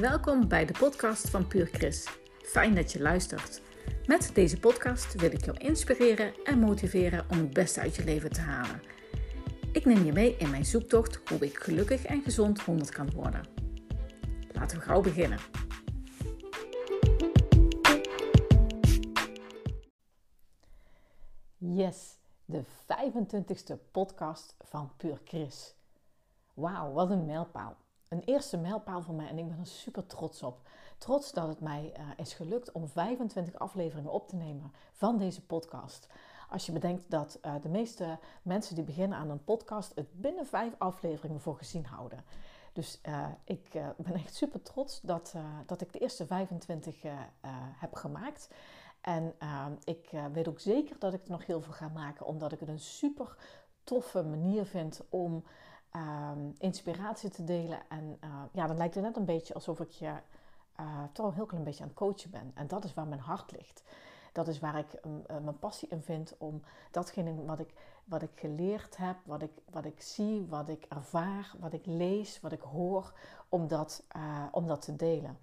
Welkom bij de podcast van Puur Chris. Fijn dat je luistert. Met deze podcast wil ik jou inspireren en motiveren om het beste uit je leven te halen. Ik neem je mee in mijn zoektocht hoe ik gelukkig en gezond 100 kan worden. Laten we gauw beginnen. Yes, de 25e podcast van Puur Chris. Wauw, wat een mijlpaal een eerste mijlpaal voor mij en ik ben er super trots op. Trots dat het mij uh, is gelukt om 25 afleveringen op te nemen van deze podcast. Als je bedenkt dat uh, de meeste mensen die beginnen aan een podcast het binnen vijf afleveringen voor gezien houden. Dus uh, ik ben echt super trots dat, dat ik de eerste 25 heb gemaakt. En ik weet ook zeker dat ik er nog heel veel ga maken, omdat ik het een super toffe manier vind om um, inspiratie te delen. En uh, ja, dan lijkt het net een beetje alsof ik je uh, toch een heel klein beetje aan het coachen ben. En dat is waar mijn hart ligt. Dat is waar ik um, uh, mijn passie in vind om datgene wat ik, wat ik geleerd heb, wat ik, wat ik zie, wat ik ervaar, wat ik lees, wat ik hoor, om dat, om dat te delen.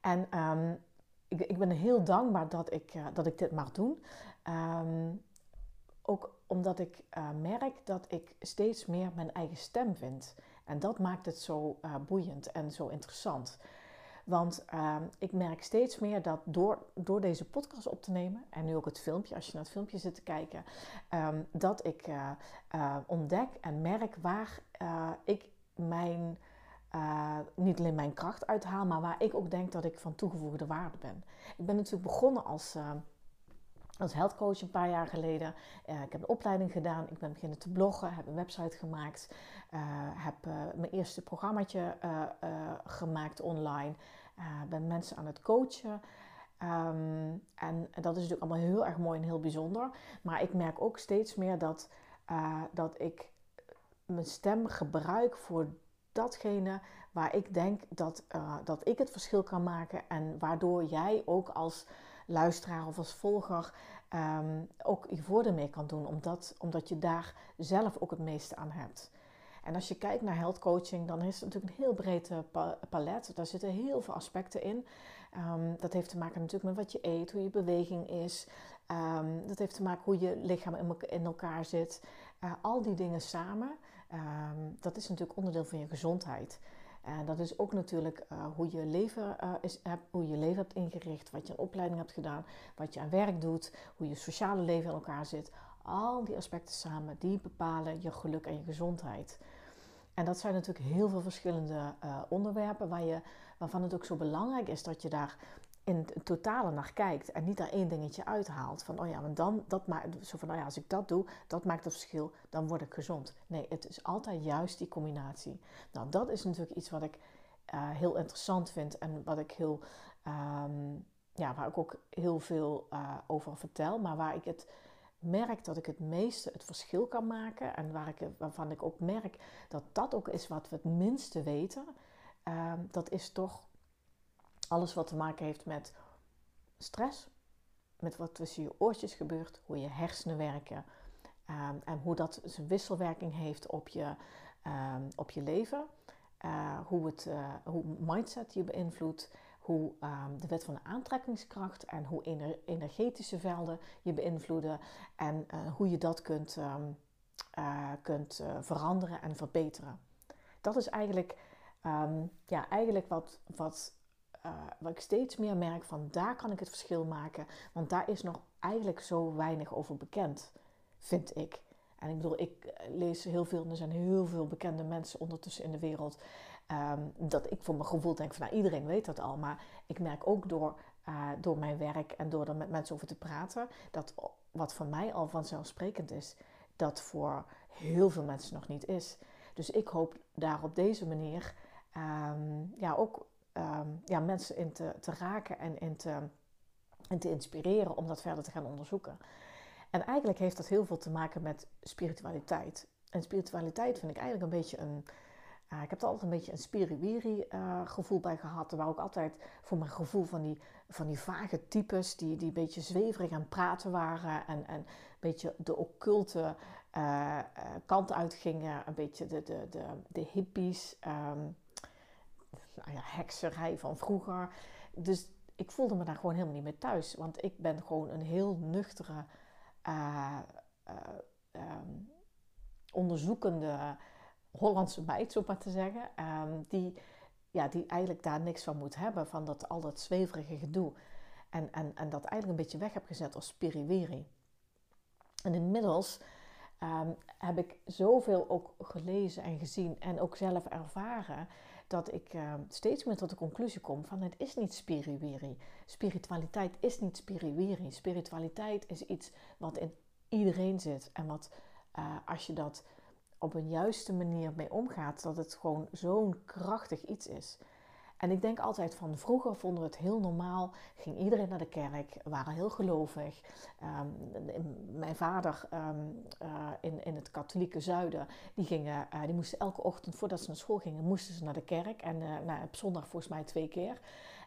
En um, ik, ik ben heel dankbaar dat ik, dat ik dit mag doen. ook omdat ik uh, merk dat ik steeds meer mijn eigen stem vind. En dat maakt het zo uh, boeiend en zo interessant. Want uh, ik merk steeds meer dat door, door deze podcast op te nemen, en nu ook het filmpje, als je naar het filmpje zit te kijken, um, dat ik uh, ontdek en merk waar ik mijn, niet alleen mijn kracht uithaal, maar waar ik ook denk dat ik van toegevoegde waarde ben. Ik ben natuurlijk begonnen als als health een paar jaar geleden. Uh, ik heb een opleiding gedaan. Ik ben beginnen te bloggen. Heb een website gemaakt. Uh, heb uh, mijn eerste programmaatje gemaakt online. ben mensen aan het coachen. Um, en dat is natuurlijk allemaal heel erg mooi en heel bijzonder. Maar ik merk ook steeds meer dat, dat ik mijn stem gebruik voor datgene waar ik denk dat, dat ik het verschil kan maken. En waardoor jij ook als luisteraar of als volger um, ook je voordeel mee kan doen, omdat, omdat je daar zelf ook het meeste aan hebt. En als je kijkt naar health coaching, dan is het natuurlijk een heel breed palet. Daar zitten heel veel aspecten in. Um, dat heeft te maken natuurlijk met wat je eet, hoe je beweging is. Um, dat heeft te maken hoe je lichaam in elkaar zit. Uh, al die dingen samen, dat is natuurlijk onderdeel van je gezondheid. En dat is ook natuurlijk uh, hoe, je leven, uh, is, hoe je leven hebt ingericht, wat je aan opleiding hebt gedaan, wat je aan werk doet, hoe je sociale leven in elkaar zit. Al die aspecten samen, die bepalen je geluk en je gezondheid. En dat zijn natuurlijk heel veel verschillende uh, onderwerpen waar je, waarvan het ook zo belangrijk is dat je daar in het totale naar kijkt en niet daar één dingetje uithaalt. Van, oh ja, maar dan, dat maakt, zo van, oh ja, als ik dat doe, dat maakt het verschil, dan word ik gezond. Nee, het is altijd juist die combinatie. Nou, dat is natuurlijk iets wat ik uh, heel interessant vind en wat ik heel, um, ja, waar ik ook heel veel uh, over vertel, maar waar ik het merk dat ik het meeste het verschil kan maken en waar ik, waarvan ik ook merk dat dat ook is wat we het minste weten, uh, dat is toch alles wat te maken heeft met stress, met wat tussen je oortjes gebeurt, hoe je hersenen werken um, en hoe dat zijn wisselwerking heeft op je, um, op je leven. Uh, hoe, het, uh, hoe mindset je beïnvloedt, hoe um, de wet van de aantrekkingskracht en hoe ener energetische velden je beïnvloeden en uh, hoe je dat kunt, kunt veranderen en verbeteren. Dat is eigenlijk, ja, eigenlijk wat, wat uh, wat ik steeds meer merk van daar kan ik het verschil maken. Want daar is nog eigenlijk zo weinig over bekend, vind ik. En ik bedoel, ik eh, lees heel veel er zijn heel veel bekende mensen ondertussen in de wereld. Um, dat ik voor mijn gevoel denk van nou, iedereen weet dat al. Maar ik merk ook door, uh, door mijn werk en door er met mensen over te praten, dat wat voor mij al vanzelfsprekend is, dat voor heel veel mensen nog niet is. Dus ik hoop daar op deze manier um, ja, ook Ehm, ja, mensen in te, te raken en in te, in te inspireren om dat verder te gaan onderzoeken. En eigenlijk heeft dat heel veel te maken met spiritualiteit. En spiritualiteit vind ik eigenlijk een beetje een. Uh, ik heb er altijd een beetje een spiriwiri uh, gevoel bij gehad. Waar ook altijd voor mijn gevoel van die, van die vage types die, die een beetje zweverig aan praten waren. En, en een beetje de occulte uh, kant uitgingen. Een beetje de, de, de, de hippies. Um, ja, hekserij van vroeger. Dus ik voelde me daar gewoon helemaal niet meer thuis. Want ik ben gewoon een heel nuchtere, uh, onderzoekende Hollandse meid, zo maar te zeggen. Ehm, die, ja, die eigenlijk daar niks van moet hebben, van dat, al dat zweverige gedoe. En, en, en dat eigenlijk een beetje weg heb gezet als spiriwiri. En inmiddels um, heb ik zoveel ook gelezen en gezien en ook zelf ervaren dat ik ehm, steeds meer tot de conclusie kom van het is niet spiriwiri. Spiritualiteit is niet spiriwiri. Spiritualiteit is iets wat in iedereen zit en wat uh, als je dat op een juiste manier mee omgaat, dat het gewoon zo'n krachtig iets is. En ik denk altijd van vroeger vonden we het heel normaal, ging iedereen naar de kerk, waren heel gelovig. Ehm, mijn vader ehm, eh, in, in het katholieke zuiden, die, gingen, uh, die moesten elke ochtend voordat ze naar school gingen, moesten ze naar de kerk. En uh, nou, op zondag volgens mij twee keer.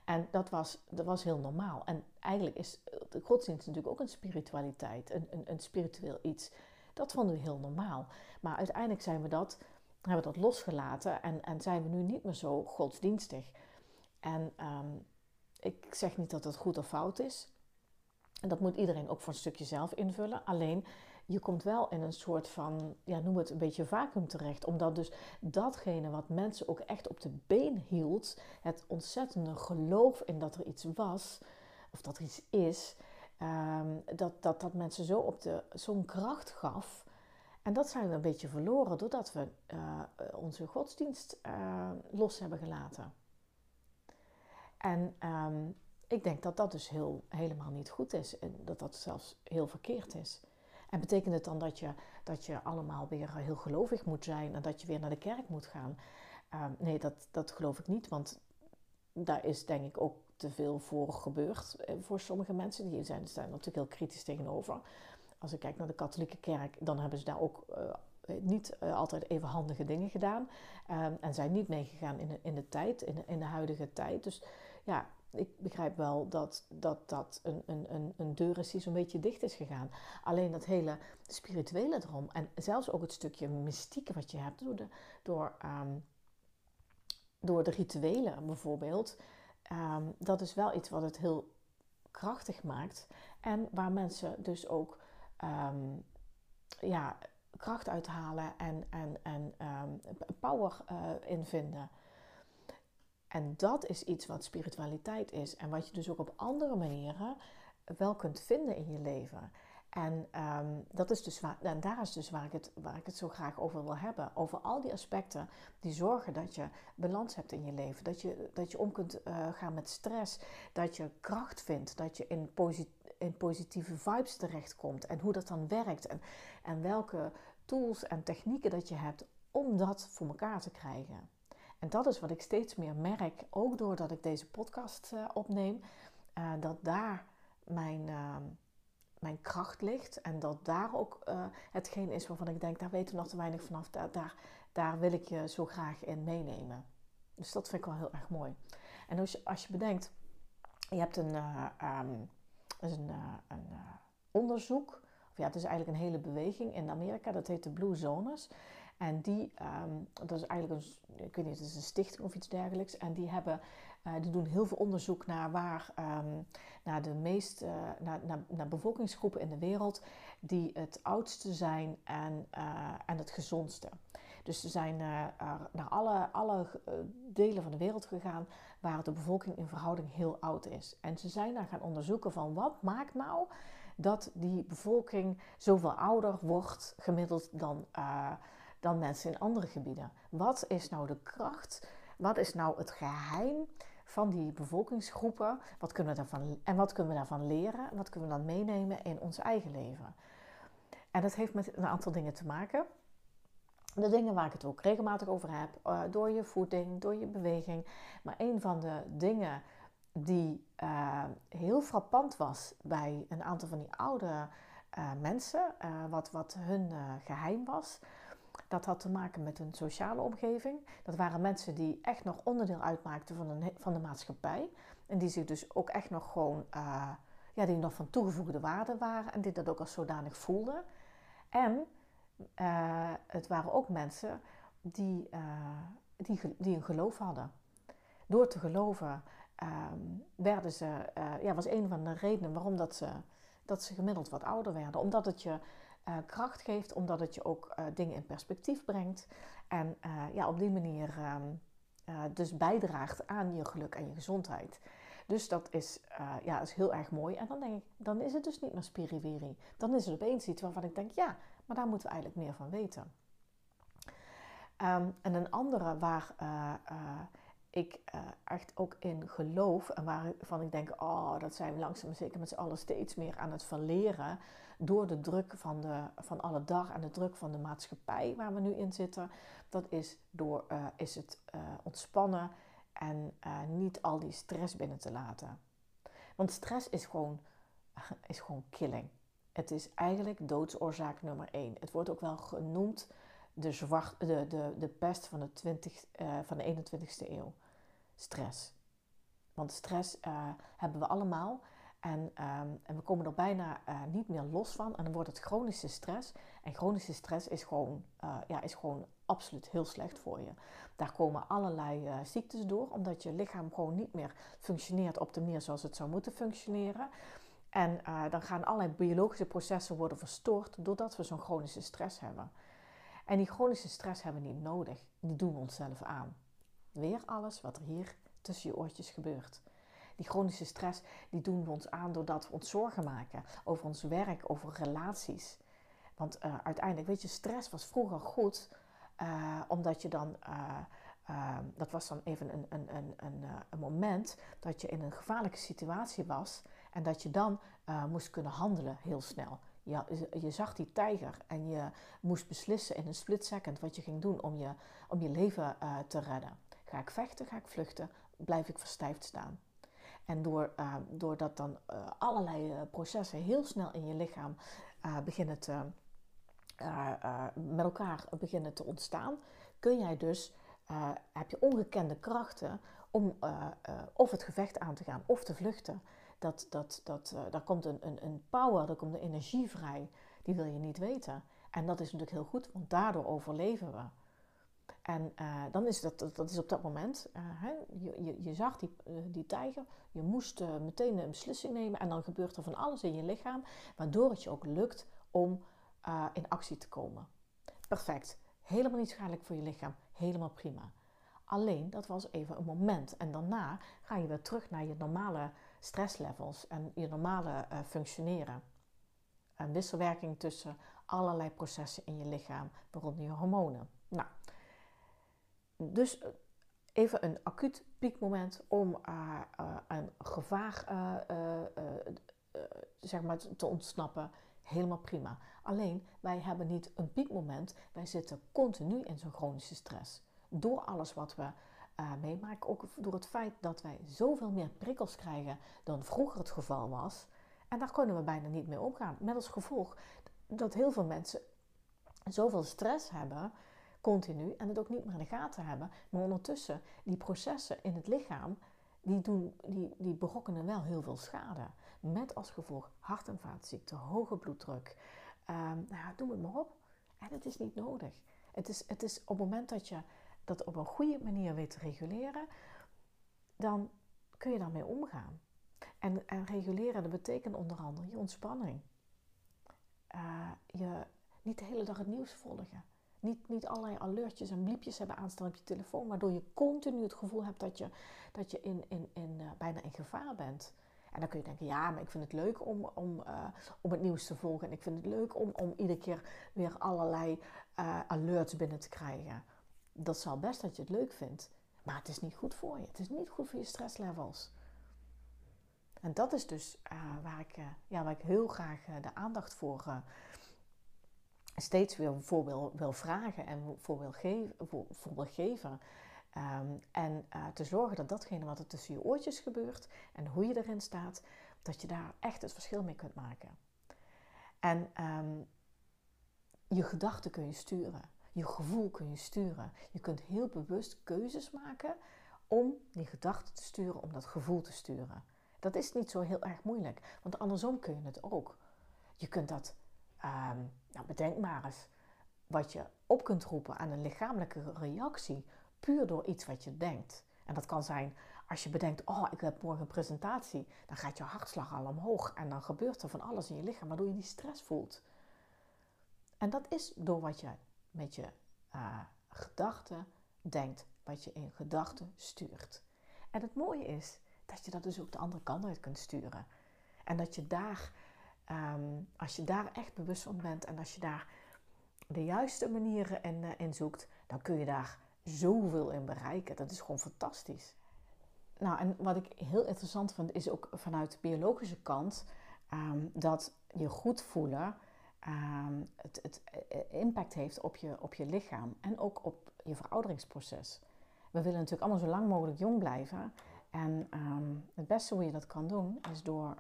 En dat was, dat was heel normaal. En eigenlijk is de godsdienst natuurlijk ook een spiritualiteit, een, een, een spiritueel iets. Dat vonden we heel normaal. Maar uiteindelijk zijn we dat, hebben dat losgelaten en, en zijn we nu niet meer zo godsdienstig. En um, ik zeg niet dat het goed of fout is. En dat moet iedereen ook voor een stukje zelf invullen. Alleen je komt wel in een soort van, ja, noem het een beetje vacuüm terecht. Omdat dus datgene wat mensen ook echt op de been hield, het ontzettende geloof in dat er iets was, of dat er iets is, um, dat, dat dat mensen zo op zo'n kracht gaf. En dat zijn we een beetje verloren doordat we uh, onze godsdienst uh, los hebben gelaten. En um, ik denk dat dat dus heel, helemaal niet goed is en dat dat zelfs heel verkeerd is. En betekent het dan dat je, dat je allemaal weer heel gelovig moet zijn en dat je weer naar de kerk moet gaan? Um, nee, dat, dat geloof ik niet, want daar is denk ik ook te veel voor gebeurd eh, voor sommige mensen. Die zijn, zijn natuurlijk heel kritisch tegenover. Als ik kijk naar de katholieke kerk, dan hebben ze daar ook uh, niet uh, altijd even handige dingen gedaan. Um, en zijn niet meegegaan in de, in de tijd, in de, in de huidige tijd. Dus ja, ik begrijp wel dat dat, dat een, een, een deur is die zo'n beetje dicht is gegaan. Alleen dat hele spirituele erom en zelfs ook het stukje mystieke wat je hebt door de, door, um, door de rituelen bijvoorbeeld. Um, dat is wel iets wat het heel krachtig maakt en waar mensen dus ook um, ja, kracht uithalen en, en, en power uh, in vinden. En dat is iets wat spiritualiteit is en wat je dus ook op andere manieren wel kunt vinden in je leven. En, um, dat is dus waar, daar is dus waar ik, het, waar ik het zo graag over wil hebben. Over al die aspecten die zorgen dat je balans hebt in je leven. Dat je, dat je om kunt uh, gaan met stress. Dat je kracht vindt. Dat je in, in positieve vibes terechtkomt. En hoe dat dan werkt. En, en welke tools en technieken dat je hebt om dat voor elkaar te krijgen. En dat is wat ik steeds meer merk, ook doordat ik deze podcast uh, opneem, uh, dat daar mijn, uh, mijn kracht ligt en dat daar ook eh, hetgeen is waarvan ik denk, daar weten we nog te weinig vanaf, daar, daar, wil ik je zo graag in meenemen. Dus dat vind ik wel heel erg mooi. En als je, als je bedenkt, je hebt een, um, een, een onderzoek, of ja, het is eigenlijk een hele beweging in Amerika, dat heet de Blue Zones. En die, um, dat is eigenlijk een, ik weet niet, het is een stichting of iets dergelijks. En die, hebben, uh, die doen heel veel onderzoek naar waar, um, naar de meest, uh, naar, naar, naar, bevolkingsgroepen in de wereld die het oudste zijn en, uh, en het gezondste. Dus ze zijn naar alle, alle delen van de wereld gegaan waar de bevolking in verhouding heel oud is. En ze zijn daar gaan onderzoeken van wat maakt nou dat die bevolking zoveel ouder wordt gemiddeld dan dan mensen in andere gebieden. Wat is nou de kracht? Wat is nou het geheim van die bevolkingsgroepen? Wat kunnen we daarvan, en wat kunnen we daarvan leren? Wat kunnen we dan meenemen in ons eigen leven? En dat heeft met een aantal dingen te maken. De dingen waar ik het ook regelmatig over heb, uh, door je voeding, door je beweging. Maar een van de dingen die uh, heel frappant was bij een aantal van die oude uh, mensen, wat, wat hun geheim was, dat had te maken met een sociale omgeving. Dat waren mensen die echt nog onderdeel uitmaakten van, van de maatschappij. En die zich dus ook echt nog gewoon, uh, ja, die nog van toegevoegde waarde waren. En die dat ook als zodanig voelden. En uh, het waren ook mensen die, uh, die, die een geloof hadden. door te geloven ehm, werden ze, ja, was een van de redenen waarom dat ze, dat ze gemiddeld wat ouder werden. Omdat het je uh, kracht geeft, omdat het je ook uh, dingen in perspectief brengt. En ja, op die manier um, dus bijdraagt aan je geluk en je gezondheid. Dus dat is, ja, is heel erg mooi. En dan denk ik, dan is het dus niet meer spiriwiri. Dan is het opeens iets waarvan ik denk, ja, maar daar moeten we eigenlijk meer van weten. Um, en een andere waar ik uh, echt ook in geloof en waarvan ik denk, oh, dat zijn we langzaam zeker met z'n allen steeds meer aan het verleren door de druk van, de, van alle dag en de druk van de maatschappij waar we nu in zitten. Dat is door uh, is het uh, ontspannen en niet al die stress binnen te laten. Want stress is gewoon, is gewoon killing. Het is eigenlijk doodsoorzaak nummer één. Het wordt ook wel genoemd de, zwart, de, de, de pest van de, 20, van de 21ste eeuw stress. Want stress uh, hebben we allemaal en, um, en, we komen er bijna uh, niet meer los van. En dan wordt het chronische stress. En chronische stress is gewoon, uh, ja, is gewoon absoluut heel slecht voor je. Daar komen allerlei ziektes door, omdat je lichaam gewoon niet meer functioneert op de manier zoals het zou moeten functioneren. En dan gaan allerlei biologische processen worden verstoord doordat we zo'n chronische stress hebben. En die chronische stress hebben we niet nodig. Die doen we onszelf aan. Weer alles wat er hier tussen je oortjes gebeurt. Die chronische stress die doen we ons aan doordat we ons zorgen maken over ons werk, over relaties. Want uh, uiteindelijk, weet je, stress was vroeger goed, uh, omdat je dan, uh, dat was dan even een, een, een, een, een moment dat je in een gevaarlijke situatie was en dat je dan moest kunnen handelen heel snel. Ja, je zag die tijger en je moest beslissen in een split second wat je ging doen om je, om je leven te redden. Ga ik vechten, ga ik vluchten, blijf ik verstijfd staan. En door, uh, doordat dan uh, allerlei uh, processen heel snel in je lichaam beginnen te, met elkaar beginnen te ontstaan, kun jij dus, heb je ongekende krachten om of het gevecht aan te gaan of te vluchten. Dat, dat, dat, daar komt een, een, een power, er komt een energie vrij, die wil je niet weten. En dat is natuurlijk heel goed, want daardoor overleven we. En uh, dan is dat, dat is op dat moment, uh, hè, je, je, zag die, uh, die tijger, je moest meteen een beslissing nemen en dan gebeurt er van alles in je lichaam, waardoor het je ook lukt om in actie te komen. Perfect, helemaal niet schadelijk voor je lichaam, helemaal prima. Alleen dat was even een moment en daarna ga je weer terug naar je normale stresslevels en je normale functioneren. Een wisselwerking tussen allerlei processen in je lichaam, waaronder je hormonen. Dus eh, even een acuut piekmoment om uh, uh, een gevaar zeg maar te ontsnappen. Helemaal prima. Alleen wij hebben niet een piekmoment. Wij zitten continu in zo'n chronische stress. Door alles wat we meemaken. Ook door het feit dat wij zoveel meer prikkels krijgen dan vroeger het geval was. En daar kunnen we bijna niet mee omgaan. Met als gevolg dat heel veel mensen zoveel stress hebben continu en het ook niet meer in de gaten hebben. Maar ondertussen, die processen in het lichaam, die, doen, die, die berokkenen wel heel veel schade. Met als gevolg hart- en vaatziekten, hoge bloeddruk. Um, nou ja, doe het maar op. En het is niet nodig. Het is, het is op het moment dat je dat op een goede manier weet te reguleren, dan kun je daarmee omgaan. En, en reguleren, dat betekent onder andere je ontspanning. Uh, je niet de hele dag het nieuws volgen. Niet, niet allerlei alertjes en bliepjes hebben aanstaan op je telefoon, waardoor je continu het gevoel hebt dat je, dat je in, in, in, uh, bijna in gevaar bent. En dan kun je denken, ja, maar ik vind het leuk om, om, uh, om het nieuws te volgen. En ik vind het leuk om, om iedere keer weer allerlei uh, alerts binnen te krijgen. Dat zal best dat je het leuk vindt. Maar het is niet goed voor je. Het is niet goed voor je stresslevels. En dat is dus waar, ik, ja, waar ik heel graag de aandacht voor steeds weer voor wil, vragen en voor wil, geven, voor, geven. Um, en uh, te zorgen dat datgene wat er tussen je oortjes gebeurt en hoe je erin staat, dat je daar echt het verschil mee kunt maken. En um, je gedachten kun je sturen, je gevoel kun je sturen. Je kunt heel bewust keuzes maken om die gedachten te sturen, om dat gevoel te sturen. Dat is niet zo heel erg moeilijk, want andersom kun je het ook. Je kunt dat Um, bedenk maar eens wat je op kunt roepen aan een lichamelijke reactie, puur door iets wat je denkt. En dat kan zijn als je bedenkt, oh, ik heb morgen een presentatie. Dan gaat je hartslag al omhoog. En dan gebeurt er van alles in je lichaam, waardoor je die stress voelt. En dat is door wat je met je uh, gedachten denkt, wat je in gedachten stuurt. En het mooie is dat je dat dus ook de andere kant uit kunt sturen. En dat je daar, ehm, als je daar echt bewust van bent en als je daar de juiste manieren in, uh, in zoekt, dan kun je daar zoveel in bereiken. Dat is gewoon fantastisch. Nou, en wat ik heel interessant vind, is ook vanuit de biologische kant um, dat je goed voelen um, het, het, eh, impact heeft op je, op je lichaam en ook op je verouderingsproces. We willen natuurlijk allemaal zo lang mogelijk jong blijven. En het beste hoe je dat kan doen, is door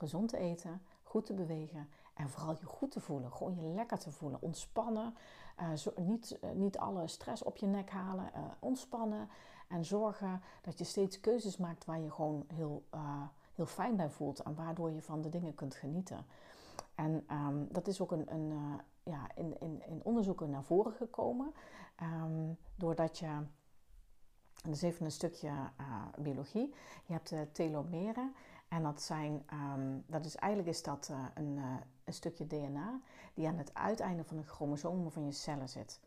gezond te eten, goed te bewegen en vooral je goed te voelen. Gewoon je lekker te voelen. Ontspannen. Uh, zo, niet, uh, niet alle stress op je nek halen. Uh, ontspannen. En zorgen dat je steeds keuzes maakt waar je gewoon heel, heel fijn bij voelt. En waardoor je van de dingen kunt genieten. En um, dat is ook een, een ja, in, in, in onderzoeken naar voren gekomen. Um, doordat je. En dat is even een stukje biologie. Je hebt de telomeren. En dat, zijn, um, dat is eigenlijk is dat uh, een, uh, een, stukje DNA die aan het uiteinde van de chromosomen van je cellen zit.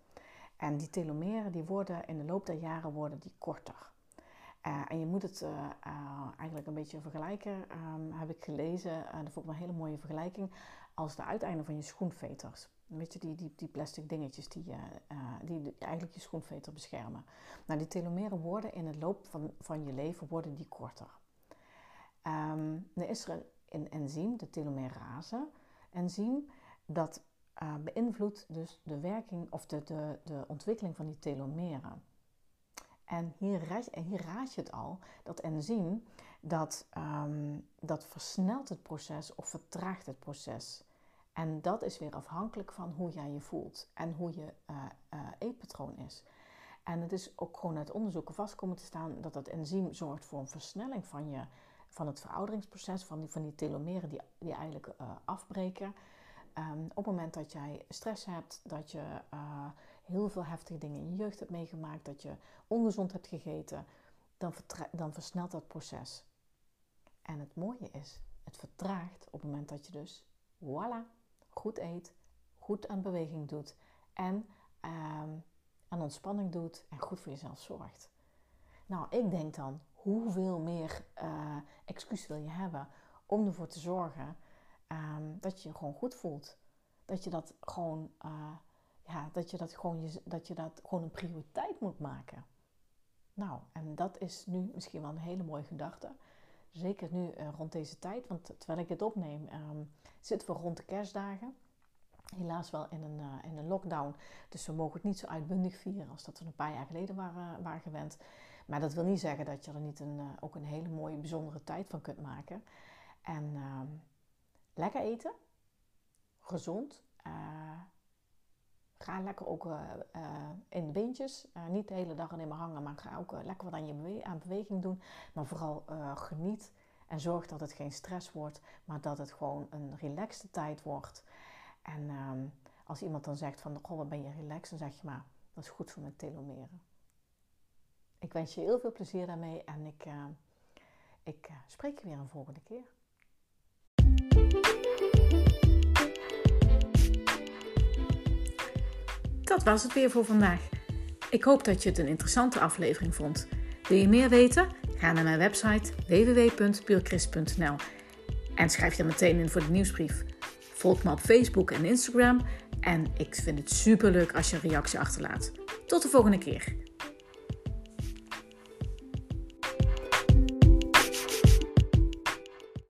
En die telomeren die worden in de loop der jaren worden die korter. Uh, en je moet het eigenlijk een beetje vergelijken, um, heb ik gelezen, dat vond ik een hele mooie vergelijking, als de uiteinden van je schoenveters. Weet je, die, die, die plastic dingetjes die, die eigenlijk je schoenveter beschermen. Nou, die telomeren worden in de loop van, van je leven worden die korter. Dan is er een, enzym, de telomerase enzym, dat uh, beïnvloedt dus de werking of de, de, de ontwikkeling van die telomeren. En hier, raad, je het al, dat enzym, dat, um, dat versnelt het proces of vertraagt het proces. En dat is weer afhankelijk van hoe jij je voelt en hoe je uh, uh, eetpatroon is. En het is ook gewoon uit onderzoeken vast komen te staan dat dat enzym zorgt voor een versnelling van je van het verouderingsproces, van die, van die telomeren die, die eigenlijk uh, afbreken. Um, op het moment dat jij stress hebt, dat je uh, heel veel heftige dingen in je jeugd hebt meegemaakt, dat je ongezond hebt gegeten, dan, dan versnelt dat proces. En het mooie is, het vertraagt op het moment dat je dus, voilà, goed eet, goed aan beweging doet en um, aan ontspanning doet en goed voor jezelf zorgt. Nou, ik denk dan, hoeveel meer uh, excuus wil je hebben om ervoor te zorgen um, dat je je gewoon goed voelt. Dat je dat gewoon, uh, ja, dat je dat gewoon, je, dat je dat gewoon een prioriteit moet maken. Nou, en dat is nu misschien wel een hele mooie gedachte. Zeker nu uh, rond deze tijd, want terwijl ik dit opneem, um, zitten we rond de kerstdagen. Helaas wel in een, in een lockdown. Dus we mogen het niet zo uitbundig vieren als dat we een paar jaar geleden waren, waren gewend. Maar dat wil niet zeggen dat je er niet een, uh, ook een hele mooie, bijzondere tijd van kunt maken. En uh, lekker eten, gezond. Uh, ga lekker ook uh, in de beentjes. niet de hele dag alleen maar hangen, maar ga ook lekker wat aan je aan beweging doen. Maar vooral geniet en zorg dat het geen stress wordt, maar dat het gewoon een relaxte tijd wordt. En ehm, als iemand dan zegt van, goh, wat ben je relaxed? Dan zeg je maar, dat is goed voor mijn telomeren. Ik wens je heel veel plezier daarmee en ik, uh, ik uh, spreek je weer een volgende keer. Dat was het weer voor vandaag. Ik hoop dat je het een interessante aflevering vond. Wil je meer weten? Ga naar mijn website www.puurchrist.nl en schrijf je meteen in voor de nieuwsbrief. Volg me op Facebook en Instagram en ik vind het super leuk als je een reactie achterlaat. Tot de volgende keer.